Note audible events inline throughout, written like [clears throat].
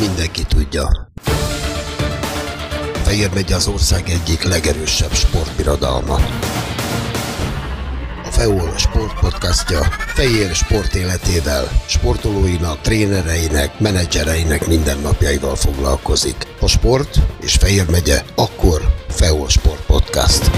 mindenki tudja. Fehér megy az ország egyik legerősebb sportbirodalma. A FEOL sportpodcastja Fehér sport életével, sportolóinak, trénereinek, menedzsereinek mindennapjaival foglalkozik. A sport és Fehér megye, akkor FEOL Sport Podcast.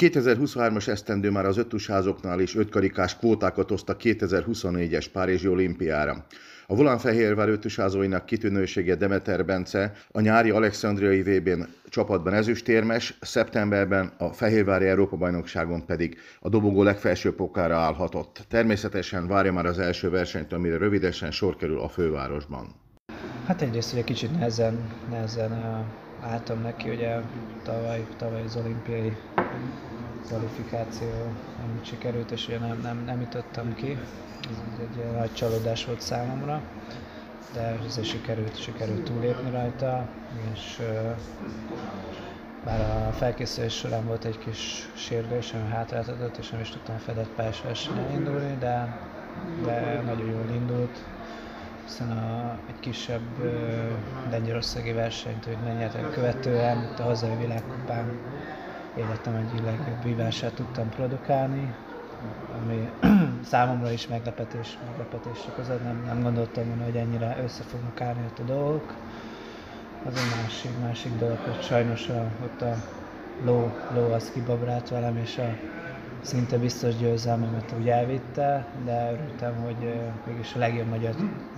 2023-as esztendő már az öttusházoknál is ötkarikás kvótákat osztak 2024-es Párizsi olimpiára. A Volánfehérvár öttusázóinak kitűnősége Demeter Bence a nyári Alexandriai VB-n csapatban ezüstérmes, szeptemberben a Fehérvári Európa-bajnokságon pedig a dobogó legfelső pokára állhatott. Természetesen várja már az első versenyt, amire rövidesen sor kerül a fővárosban. Hát egyrészt ugye kicsit nehezen, nehezen álltam neki, ugye tavaly, tavaly az olimpiai kvalifikáció nem sikerült, és ugye nem, nem, nem jutottam ki. Ez egy nagy csalódás volt számomra, de azért sikerült, sikerült túlépni rajta, és bár a felkészülés során volt egy kis sérülés, ami hátráltatott, és nem is tudtam fedett pályás indulni, de, de nagyon jól indult hiszen a, egy kisebb lengyelországi versenyt, hogy lenyertek követően, a hazai világkupán életem egyik legjobb tudtam produkálni, ami [clears throat] számomra is meglepetés, meglepetés okozott, nem, nem gondoltam volna, hogy ennyire össze fognak állni ott a dolgok. Az egy másik, másik dolog, hogy sajnos a, ott a ló, ló az kibabrált velem, és a szinte biztos győzelmemet úgy elvitte, de örültem, hogy mégis a legjobb magyar,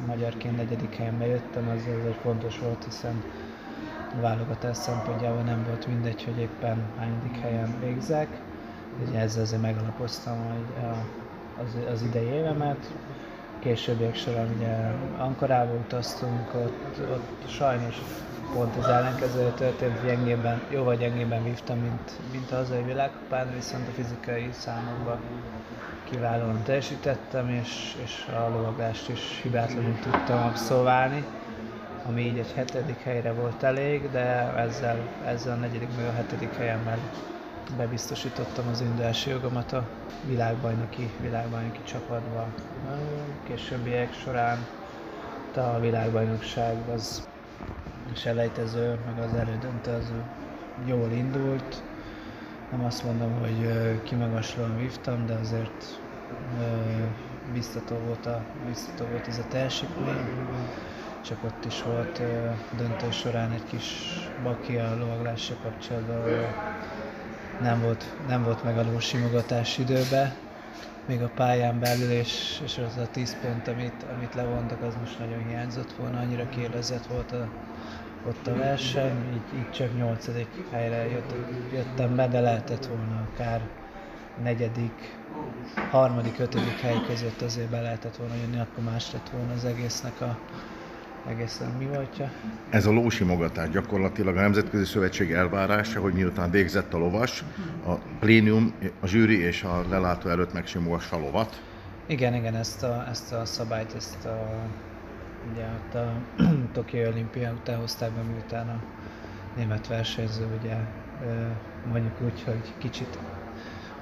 magyarként negyedik helyen bejöttem, az, az egy fontos volt, hiszen a válogatás szempontjából nem volt mindegy, hogy éppen hányadik helyen végzek. Ugye ezzel azért megalapoztam az, az idei évemet. Későbbiek során ugye Ankarába utaztunk, ott, ott sajnos pont az ellenkező történt, gyengében, jóval gyengében vívtam, mint, mint a hazai világkupán, viszont a fizikai számokban kiválóan teljesítettem, és, és a lovagást is hibátlanul tudtam abszolválni, ami így egy hetedik helyre volt elég, de ezzel, ezzel a negyedik meg a hetedik helyemmel bebiztosítottam az indulási jogomat a világbajnoki, világbajnoki csapatba. Későbbiek során a világbajnokság az selejtező, meg az elődöntő az jól indult. Nem azt mondom, hogy kimagaslóan vívtam, de azért biztató volt, a, biztató volt ez a teljesítmény. Csak ott is volt döntő során egy kis baki a lovaglással kapcsolatban, nem volt, nem volt meg a lósimogatás időbe, még a pályán belül, és, és az a 10 pont, amit, amit levontak, az most nagyon hiányzott volna, annyira kérdezett volt a, ott a verseny, így, így csak nyolcadik helyre jött, jöttem be, de lehetett volna akár negyedik, harmadik, ötödik hely között azért be lehetett volna jönni, akkor más lett volna az egésznek a, egészen mi voltja. Ez a lósimogatás gyakorlatilag a Nemzetközi Szövetség elvárása, hogy miután végzett a lovas, a plénium, a zsűri és a lelátó előtt megsimogassa a lovat. Igen, igen, ezt a, ezt a szabályt, ezt a Ugye ott a [clears throat] Tokió olimpia után hozták be, miután a német versenyző ugye mondjuk úgy, hogy kicsit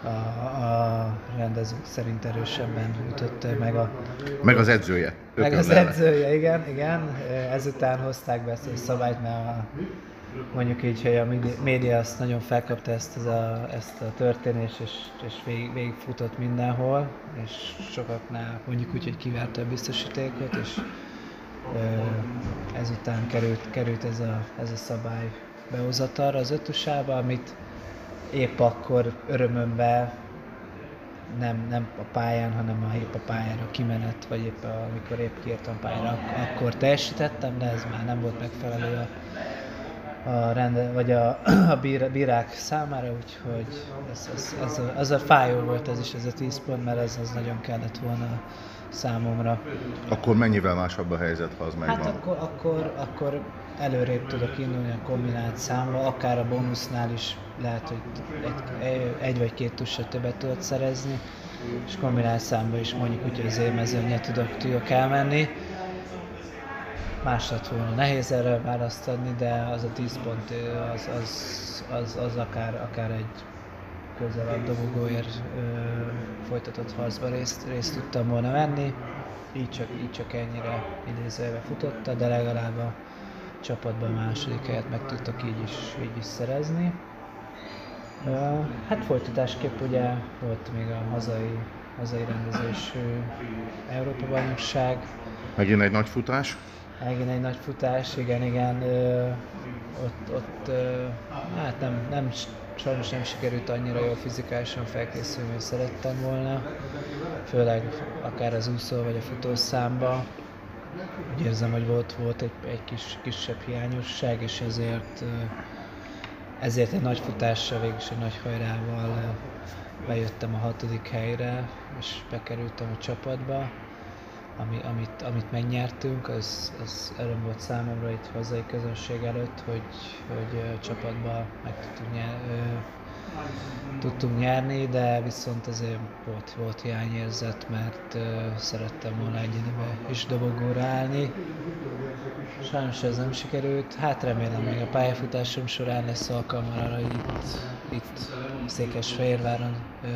a, a rendezők szerint erősebben ütötte meg a... Meg az edzője. Meg az edzője, igen, igen. Ezután hozták be ezt a szabályt, mert a, mondjuk így, hogy a média azt nagyon felkapta ezt, ez a, ezt a történést, és, és végig, végigfutott mindenhol, és sokaknál mondjuk úgy, hogy kivárta a biztosítékot, és ezután került, került ez, a, ez a szabály behozatalra az ötösába, amit épp akkor örömömben nem, nem a pályán, hanem a, épp a pályára kimenet, vagy épp a, amikor épp kiértem pályára, akkor teljesítettem, de ez már nem volt megfelelő a, a rende, vagy a, [clears throat] a bírák számára, úgyhogy ez, ez, ez a, az a fájó volt ez is, ez a 10 pont, mert ez az nagyon kellett volna számomra. Akkor mennyivel másabb a helyzet, ha az megvan? Hát akkor, akkor, akkor előrébb tudok indulni a kombinált számba, akár a bónusznál is lehet, hogy egy, egy vagy két tussal többet tudod szerezni, és kombinált számba is mondjuk úgy, hogy az élmezőnyel tudok, tudok elmenni. Más lett volna nehéz erre választ adni, de az a 10 pont az, az, az, az akár, akár egy közel a dobogóért ö, folytatott harcban részt, részt tudtam volna venni. így csak, így csak ennyire idézőjelbe futotta, de legalább a csapatban a második helyet meg tudtak így is, így is szerezni. Hát folytatásképp ugye volt még a hazai, hazai rendezésű Európa bajnokság. Megint egy nagy futás? Megint egy nagy futás, igen, igen. Ott, ott hát nem, nem, sajnos nem sikerült annyira jól fizikálisan felkészülni, hogy szerettem volna. Főleg akár az úszó vagy a futószámba. Úgy érzem, hogy volt, volt egy, egy kis, kisebb hiányosság, és ezért ezért egy nagy futással, végül egy nagy hajrával bejöttem a hatodik helyre, és bekerültem a csapatba. Ami, amit, amit megnyertünk, az, az öröm volt számomra itt hazai közönség előtt, hogy, hogy a csapatba meg tudtunk, nyer, tudtunk nyerni, de viszont azért volt, volt hiányérzet, mert uh, szerettem volna egyenibe is dobogóra állni. Sajnos ez nem sikerült, hát remélem még a pályafutásom során lesz alkalma arra itt, itt Székesfehérváron uh,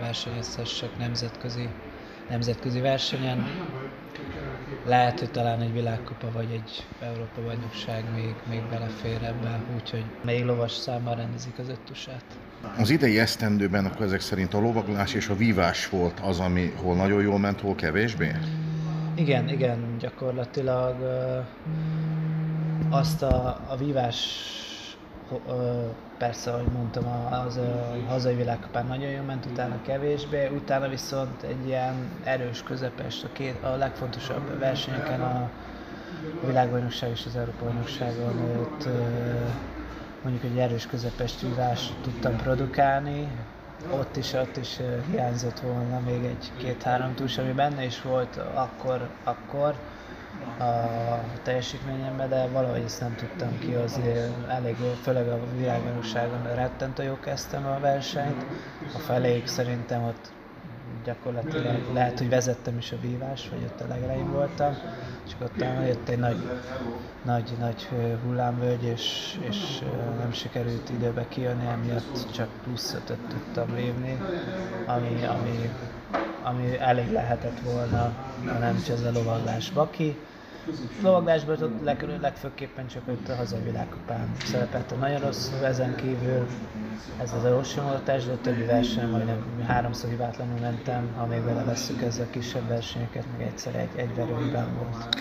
versenyezhessek nemzetközi, nemzetközi versenyen. Lehet, hogy talán egy világkupa vagy egy Európa bajnokság még, még belefér ebbe, úgyhogy még lovas számmal rendezik az öttusát. Az idei esztendőben akkor ezek szerint a lovaglás és a vívás volt az, ami hol nagyon jól ment, hol kevésbé? Igen, igen, gyakorlatilag azt a, a vívás persze, ahogy mondtam, az a hazai világkapán nagyon jól ment, utána kevésbé, utána viszont egy ilyen erős közepes, a, két, a legfontosabb versenyeken a világbajnokság és az Európa bajnokságon ott mondjuk egy erős közepes vívást tudtam produkálni, ott is, ott is hiányzott volna még egy-két-három túls, ami benne is volt akkor, akkor a teljesítményemben, de valahogy ezt nem tudtam ki, az elég, főleg a világbajnokságon rettentő jó kezdtem a versenyt, a feléig szerintem ott gyakorlatilag lehet, hogy vezettem is a vívás, vagy ott a legelején voltam, csak ott jött egy nagy, nagy, nagy hullámvölgy, és, és nem sikerült időbe kijönni, emiatt csak plusz ötöt tudtam vívni, ami, ami, ami elég lehetett volna, ha nem csezve lovaglás baki lovaglásban ott leg, legfőképpen csak ott a hazai világkupán szerepeltem. Nagyon rossz ezen kívül ez az orvosomolatás, de a többi versenyen majdnem háromszor hibátlanul mentem, ha még veszük ezzel a kisebb versenyeket, még egyszer egy, egy verőben volt.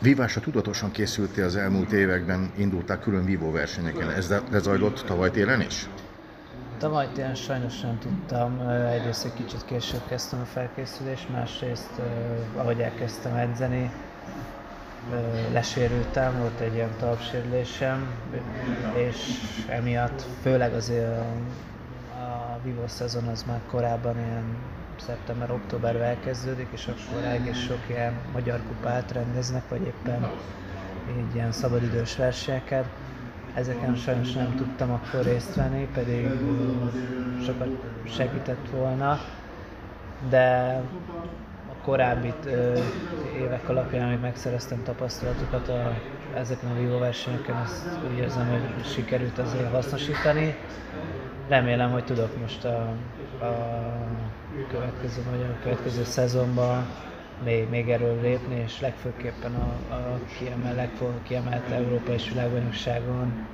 Vívásra tudatosan készültél az elmúlt években, indultál külön vívó versenyeken. Ez lezajlott tavaly télen is? Tavaly télen sajnos nem tudtam. Egyrészt egy kicsit később kezdtem a felkészülést, másrészt ahogy elkezdtem edzeni, lesérültem, volt egy ilyen talpsérülésem, és emiatt főleg azért a, a Vivo szezon az már korábban ilyen szeptember-októberben elkezdődik, és akkor egész sok ilyen magyar kupát rendeznek, vagy éppen így ilyen szabadidős versenyeket. Ezeken sajnos nem tudtam akkor részt venni, pedig sokat segített volna, de korábbi évek alapján, hogy megszereztem tapasztalatokat a, ezeken a Vivo versenyeken, azt úgy érzem, hogy sikerült azért hasznosítani. Remélem, hogy tudok most a, a következő, vagy a következő szezonban még, még erről lépni, és legfőképpen a, a kiemel, legfőbb kiemelt Európa és világbajnokságon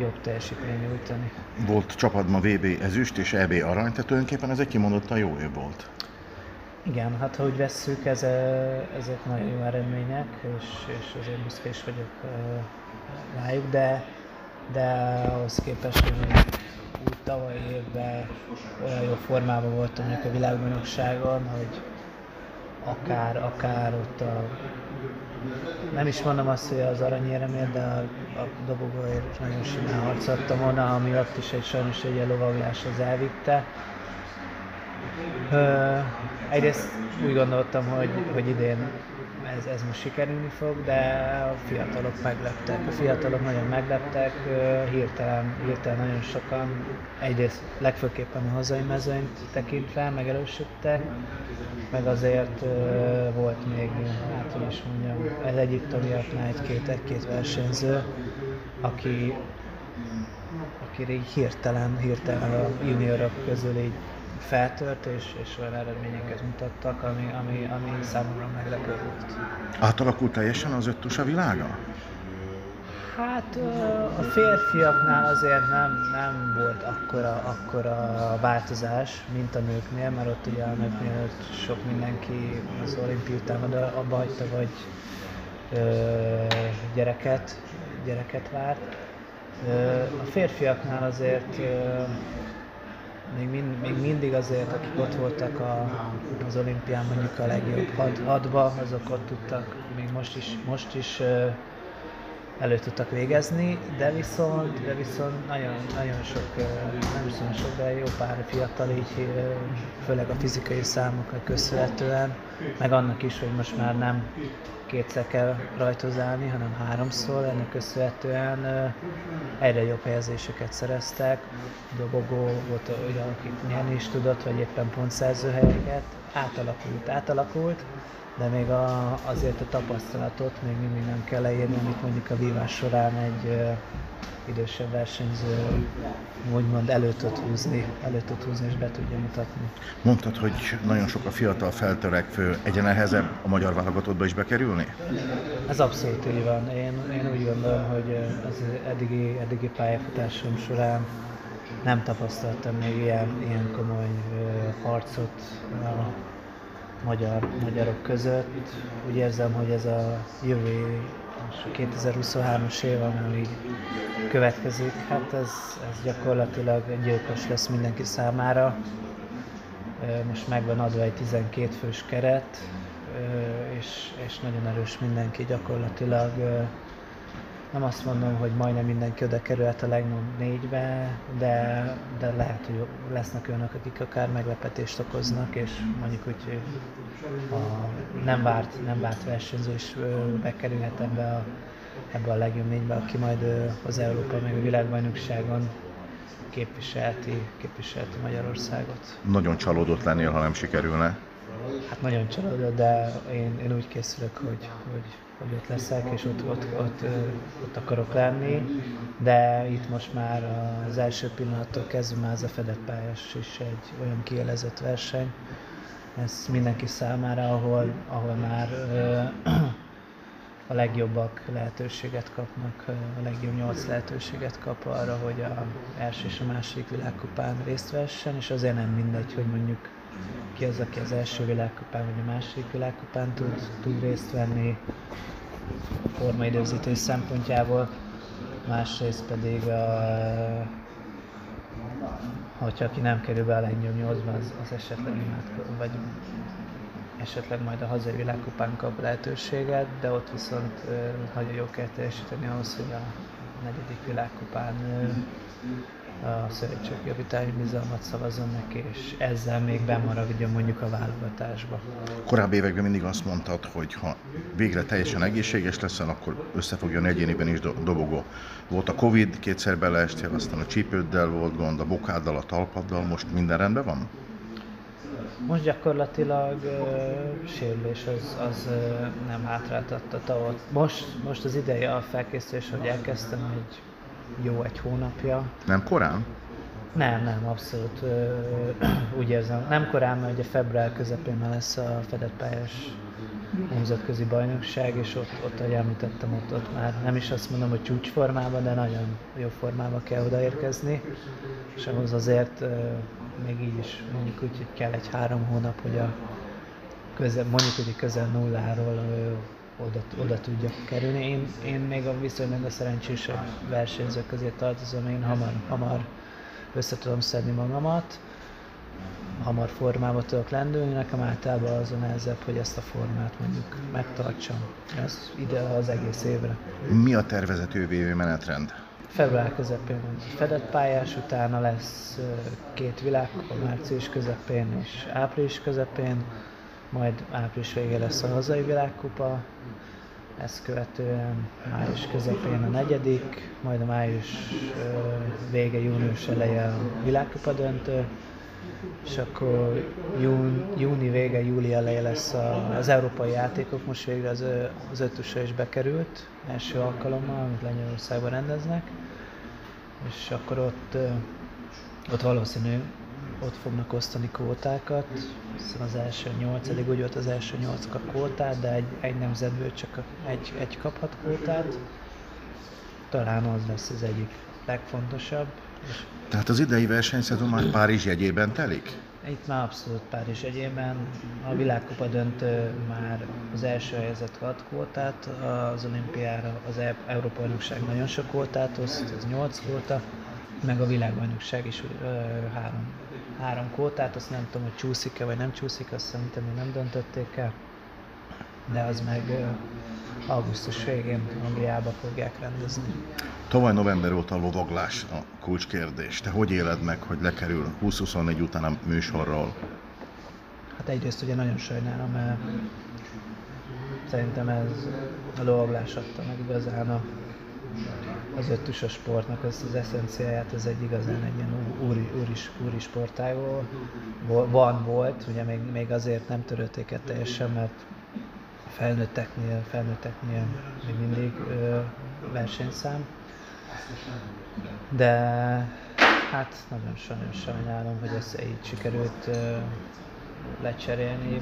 jobb teljesítmény nyújtani. Volt csapatban VB ezüst és EB arany, tehát tulajdonképpen ez egy kimondottan jó év volt. Igen, hát ha úgy vesszük, ez, ezek nagyon jó eredmények, és, és azért büszkés vagyok rájuk, de, de ahhoz képest, hogy úgy tavaly évben olyan jó formában voltam mondjuk a világbajnokságon, hogy akár, akár ott a, nem is mondom azt, hogy az aranyéremért, de a, a dobogóért nagyon simán harcoltam volna, ami ott is egy sajnos egy lovaglás az elvitte. Egyrészt úgy gondoltam, hogy, hogy idén ez, ez most sikerülni fog, de a fiatalok megleptek. A fiatalok nagyon megleptek, hirtelen, hirtelen nagyon sokan, egyrészt legfőképpen a hazai mezőnyt tekintve megerősödtek, meg azért volt még, hát hogy is mondjam, ez egyiptomiaknál egy-két, egy-két versenyző, aki, aki így hirtelen, hirtelen a juniorok közül így feltört, és, és olyan eredményeket mutattak, ami, ami, ami számomra meglepő volt. Átalakult teljesen az öttusa világa? Hát a férfiaknál azért nem, nem volt akkora, akkora változás, mint a nőknél, mert ott ugye a nőknél sok mindenki az olimpia után abba hagyta, vagy ö, gyereket, gyereket várt. Ö, a férfiaknál azért ö, mindig azért, akik ott voltak a, az olimpián mondjuk a legjobb had, hadba, azok ott tudtak, még most is, most is elő tudtak végezni, de viszont, de viszont nagyon, nagyon sok, nem is nagyon sok, de jó pár fiatal így, főleg a fizikai számoknak köszönhetően, meg annak is, hogy most már nem kétszer kell rajtozálni, hanem háromszor, ennek köszönhetően egyre jobb helyezéseket szereztek. Dobogó volt olyan, akik nyerni is tudott, vagy éppen pontszerző helyeket. Átalakult, átalakult, de még a, azért a tapasztalatot még mindig nem kell leírni, amit mondjuk a vívás során egy ö, idősebb versenyző úgymond elő tud húzni, elő tud húzni és be tudja mutatni. Mondtad, hogy nagyon sok a fiatal feltörekvő, egyen nehezebb a magyar válogatottba is bekerülni? Ez abszolút így van. Én, én úgy gondolom, hogy az eddigi, eddigi pályafutásom során nem tapasztaltam még ilyen, ilyen komoly harcot a magyar, magyarok között. Úgy érzem, hogy ez a jövő 2023-as év, ami következik, hát ez, ez gyakorlatilag gyilkos lesz mindenki számára. Most megvan adva egy 12 fős keret, és, és nagyon erős mindenki gyakorlatilag nem azt mondom, hogy majdnem mindenki oda kerülhet a legjobb négybe, de, de lehet, hogy lesznek olyanok, akik akár meglepetést okoznak, és mondjuk úgy a nem várt, nem várt versenyző is bekerülhet ebbe a, ebbe a legjobb négybe, aki majd az Európa meg a világbajnokságon képviselti, képviselti Magyarországot. Nagyon csalódott lennél, ha nem sikerülne? Hát nagyon csalódott, de én, én úgy készülök, hogy, hogy hogy ott leszek, és ott, ott, ott, ott akarok lenni, de itt most már az első pillanattól kezdve már ez a fedett pályás is egy olyan kielezett verseny, ez mindenki számára, ahol, ahol már a legjobbak lehetőséget kapnak, a legjobb nyolc lehetőséget kap arra, hogy a első és a második világkupán részt vessen, és azért nem mindegy, hogy mondjuk ki az, aki az első világkupán vagy a második világkupán tud, tud részt venni formaidőzítés szempontjából, másrészt pedig a, hogyha aki nem kerül be a legjobb nyolcba, az, az esetleg imádkozik, vagy esetleg majd a hazai világkupán kap lehetőséget, de ott viszont nagyon jó kell teljesíteni ahhoz, hogy a negyedik világkupán a szövetség javítási bizalmat szavazzon neki, és ezzel még bemaradjon mondjuk a válogatásba. Korábbi években mindig azt mondtad, hogy ha végre teljesen egészséges leszel, akkor össze fog jönni egyéniben is dobogó. Volt a Covid, kétszer beleestél, aztán a csípőddel volt gond, a bokáddal, a talpaddal, most minden rendben van? Most gyakorlatilag uh, sérülés az, az uh, nem hátráltatta tavot. Most, most az ideje a felkészülés, hogy elkezdtem egy jó egy hónapja. Nem korán? Nem, nem, abszolút. [clears throat] Úgy érzem, nem korán, mert ugye február közepén már lesz a fedett pályás nemzetközi bajnokság, és ott, ott ahogy említettem, ott, ott már nem is azt mondom, hogy csúcsformában, de nagyon jó formában kell odaérkezni, és ahhoz azért még így is mondjuk úgy, hogy kell egy három hónap, hogy a közel, mondjuk, hogy közel nulláról oda, oda tudjak kerülni. Én, én még a viszonylag a szerencsésebb versenyzők közé tartozom, én hamar, hamar össze tudom szedni magamat, hamar formába tudok lendülni, nekem általában azon nehezebb, hogy ezt a formát mondjuk megtartsam. Ez ide az egész évre. Mi a tervezett jövő menetrend? Február közepén fedett pályás, utána lesz két világkupa március közepén és április közepén, majd április vége lesz a hazai világkupa, ezt követően május közepén a negyedik, majd a május vége, június eleje a világkupa döntő, és akkor jún, júni vége, júli eleje lesz az európai játékok, most végre az, az ötösre is bekerült, első alkalommal, amit Lengyelországban rendeznek, és akkor ott, ott valószínű ott fognak osztani kvótákat, hiszen az első nyolcadig úgy volt az első nyolc kap kvótát, de egy, egy nemzetből csak egy, egy kaphat kvótát. Talán az lesz az egyik legfontosabb. Tehát az idei versenyszezon már Párizs jegyében telik? Itt már abszolút Párizs egyében. A világkupa döntő már az első helyzet 6 kvótát, az olimpiára az e- Európa bajnokság nagyon sok kvótát oszt, az 8 kvóta, meg a világbajnokság is ö, három, három kvótát, azt nem tudom, hogy csúszik-e vagy nem csúszik, azt szerintem még nem döntötték el, de az meg augusztus végén Angliába fogják rendezni. Tavaly november óta a lovaglás a kulcskérdés. Te hogy éled meg, hogy lekerül 20-24 után a műsorról? Hát egyrészt ugye nagyon sajnálom, mert szerintem ez a lovaglás adta meg igazán a, az öttusos sportnak ezt az eszenciáját, ez egy igazán egy ilyen úri, úri, úri sportág van, volt, ugye még, még azért nem törölték el teljesen, mert felnőtteknél, felnőtteknél még mindig ö, versenyszám. De hát nagyon nagyon sajnálom, hogy ezt így sikerült ö, lecserélni.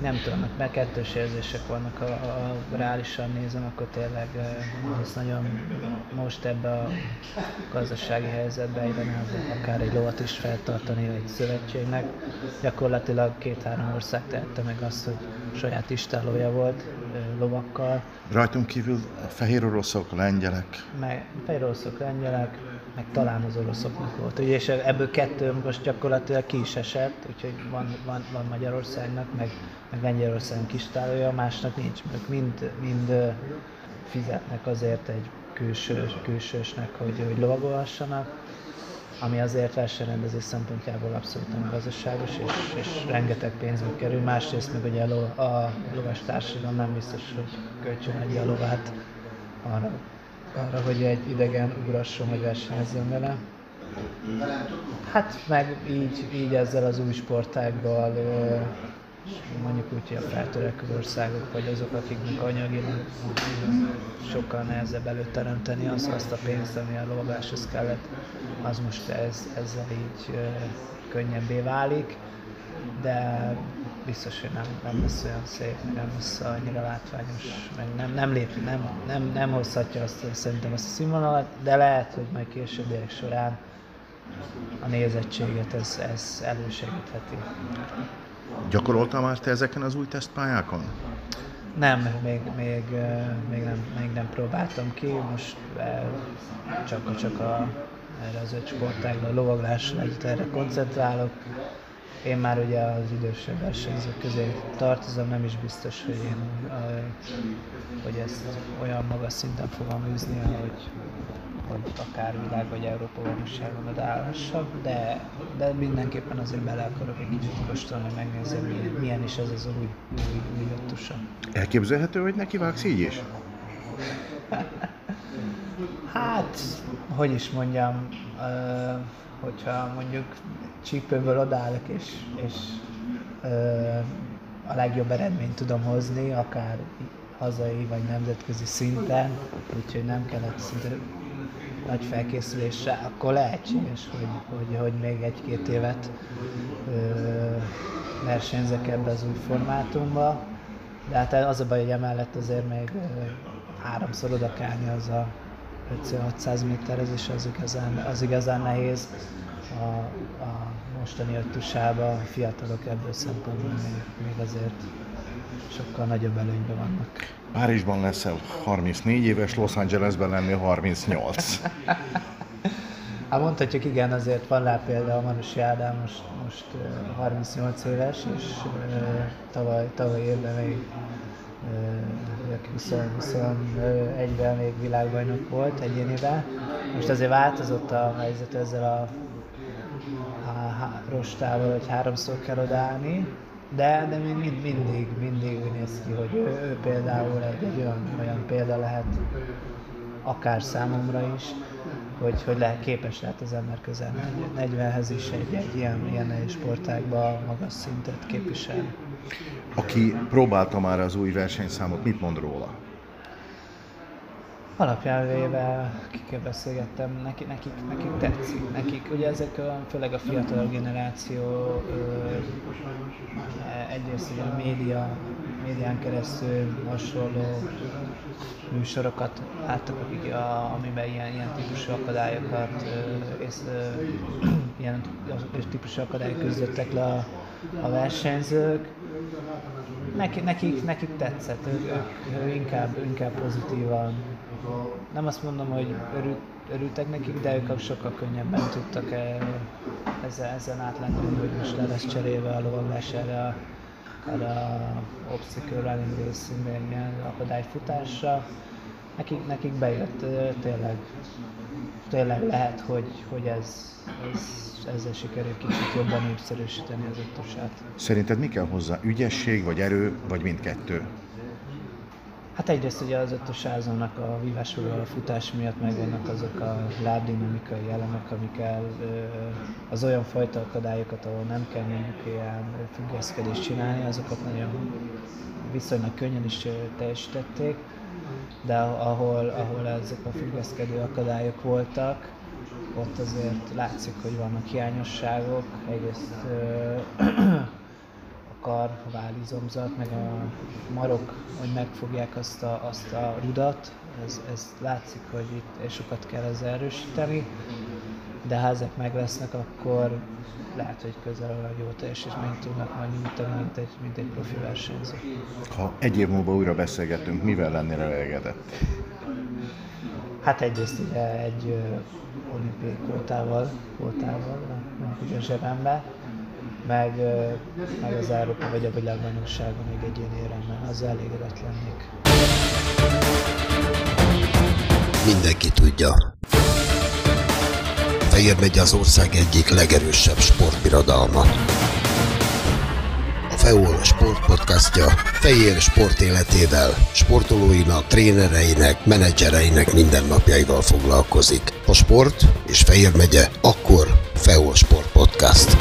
Nem tudom, mert kettős érzések vannak, ha, ha reálisan nézem, akkor tényleg ez nagyon most ebbe a gazdasági helyzetbe egyben akár egy lovat is feltartani egy szövetségnek. Gyakorlatilag két-három ország tette meg azt, hogy saját istálója volt lovakkal. Rajtunk kívül a fehér oroszok, lengyelek. Meg fehér oroszok, lengyelek, meg talán az oroszoknak volt. Ugye, és ebből kettő most gyakorlatilag ki is esett, úgyhogy van, van, van Magyarországnak, meg, meg Lengyelországnak istálója, a másnak nincs. Ők mind, mind fizetnek azért egy külsős, külsősnek, hogy, hogy lovagolhassanak ami azért versenyrendezés szempontjából abszolút nem gazdaságos, és, és rengeteg pénzbe kerül. Másrészt meg ugye a, lo, a lovas társadalom nem biztos, hogy kölcsön egy a lovát arra, arra, hogy egy idegen ugrasson, vagy versenyezzen vele. Hát meg így, így ezzel az új sportággal mondjuk úgy, hogy a feltörekvő országok, vagy azok, akiknek anyagilag sokkal nehezebb előteremteni az, azt a pénzt, ami a lovagláshoz kellett, az most ez, ezzel így könnyebbé válik, de biztos, hogy nem, nem lesz olyan szép, nem lesz annyira látványos, meg nem, nem, lép, nem, nem, nem hozhatja azt, szerintem azt a színvonalat, de lehet, hogy majd későbbiek során a nézettséget ez, ez elősegítheti. Gyakoroltál már te ezeken az új tesztpályákon? Nem, még, még, még, nem, még nem próbáltam ki, most csak, csak a, erre az öt sportágra, a lovaglásra, erre koncentrálok. Én már ugye az idősebb versenyzők közé tartozom, nem is biztos, hogy én hogy ezt olyan magas szinten fogom űzni, hogy, hogy akár világ vagy Európa bajnokságon odaállhassak, de, de mindenképpen azért bele akarok egy kicsit kóstolni, megnézni, milyen, milyen is ez az új, új, új jöttusa. Elképzelhető, hogy neki vágsz így is? [laughs] hát, hogy is mondjam, hogyha mondjuk csípőből odállok, és, és a legjobb eredményt tudom hozni, akár hazai vagy nemzetközi szinten, úgyhogy nem kellett szinte nagy felkészülésre, akkor lehetséges, hogy, hogy, hogy még egy-két évet ö, versenyzek ebbe az új formátumba. De hát az a baj, hogy emellett azért még ö, háromszor odakálni az a 500-600 méterhez, és az igazán, az igazán nehéz. A, a mostani öttusába a fiatalok ebből szempontból még, még azért sokkal nagyobb előnyben vannak. Párizsban leszel 34 éves, Los Angelesben lennél 38. [laughs] Hát mondhatjuk, igen, azért van rá példa, a Manusi Ádám most, most 38 éves, és tavaly, tavaly évben még 21-ben még világbajnok volt egyéniben. Most azért változott a helyzet ezzel a, a rostával, hogy háromszor kell odaállni, de, de még mind, mindig, mindig úgy néz ki, hogy ő, ő például egy, egy olyan, olyan példa lehet, akár számomra is, hogy, hogy lehet, képes lehet az ember közel 40-hez is egy, egy ilyen, ilyen sportágban magas szintet képviselni. Aki próbálta már az új versenyszámot, mit mond róla? Alapján véve, akikkel beszélgettem, nekik, nekik, nekik tetszik. Nekik, ugye ezek főleg a fiatal generáció ö, egyrészt ugye a média, médián keresztül hasonló műsorokat láttak, akik a, amiben ilyen, ilyen típusú akadályokat ö, és ö, [clears throat] ilyen típusú akadályok küzdöttek le a, a versenyzők. Nekik, nekik, nekik tetszett, ők, ők inkább, inkább pozitívan nem azt mondom, hogy örült, örültek nekik, de ők sokkal könnyebben tudtak ezzel, ezen átlenni, hogy most le lesz cserélve a lovaglás erre a, erre a obstacle running ilyen akadályfutásra. Nekik, nekik bejött tényleg, tényleg lehet, hogy, hogy ez, ez, ezzel sikerül kicsit jobban népszerűsíteni az ötösát. Szerinted mi kell hozzá? Ügyesség, vagy erő, vagy mindkettő? Hát egyrészt ugye az ötös házónak a vívásról a futás miatt megvannak azok a lábdinamikai elemek, amikkel az olyan fajta akadályokat, ahol nem kell mondjuk ilyen függeszkedést csinálni, azokat nagyon viszonylag könnyen is teljesítették, de ahol, ahol ezek a függeszkedő akadályok voltak, ott azért látszik, hogy vannak hiányosságok. Egyrészt kar, a válizomzat, meg a marok, hogy megfogják azt a, azt a rudat, ez, ez látszik, hogy itt sokat kell ezzel erősíteni, de ha ezek meg lesznek, akkor lehet, hogy közel olyan jó teljesítményt tudnak majd nyújtani, mint egy, mint egy profi versenyző. Ha egy év múlva újra beszélgetünk, mivel lennél elégedett? Hát egyrészt ugye egy olimpiai kvótával, kvótával, ugye a zsebembe, meg, meg az Európa vagy a világbajnokságon még egy ilyen éremben, az elégedett lennék. Mindenki tudja. Fehér megy az ország egyik legerősebb sportbirodalma. A FEOL sportpodcastja Fehér sport életével, sportolóinak, trénereinek, menedzsereinek mindennapjaival foglalkozik. A sport és Fehér megye, akkor FEOL Sport Podcast.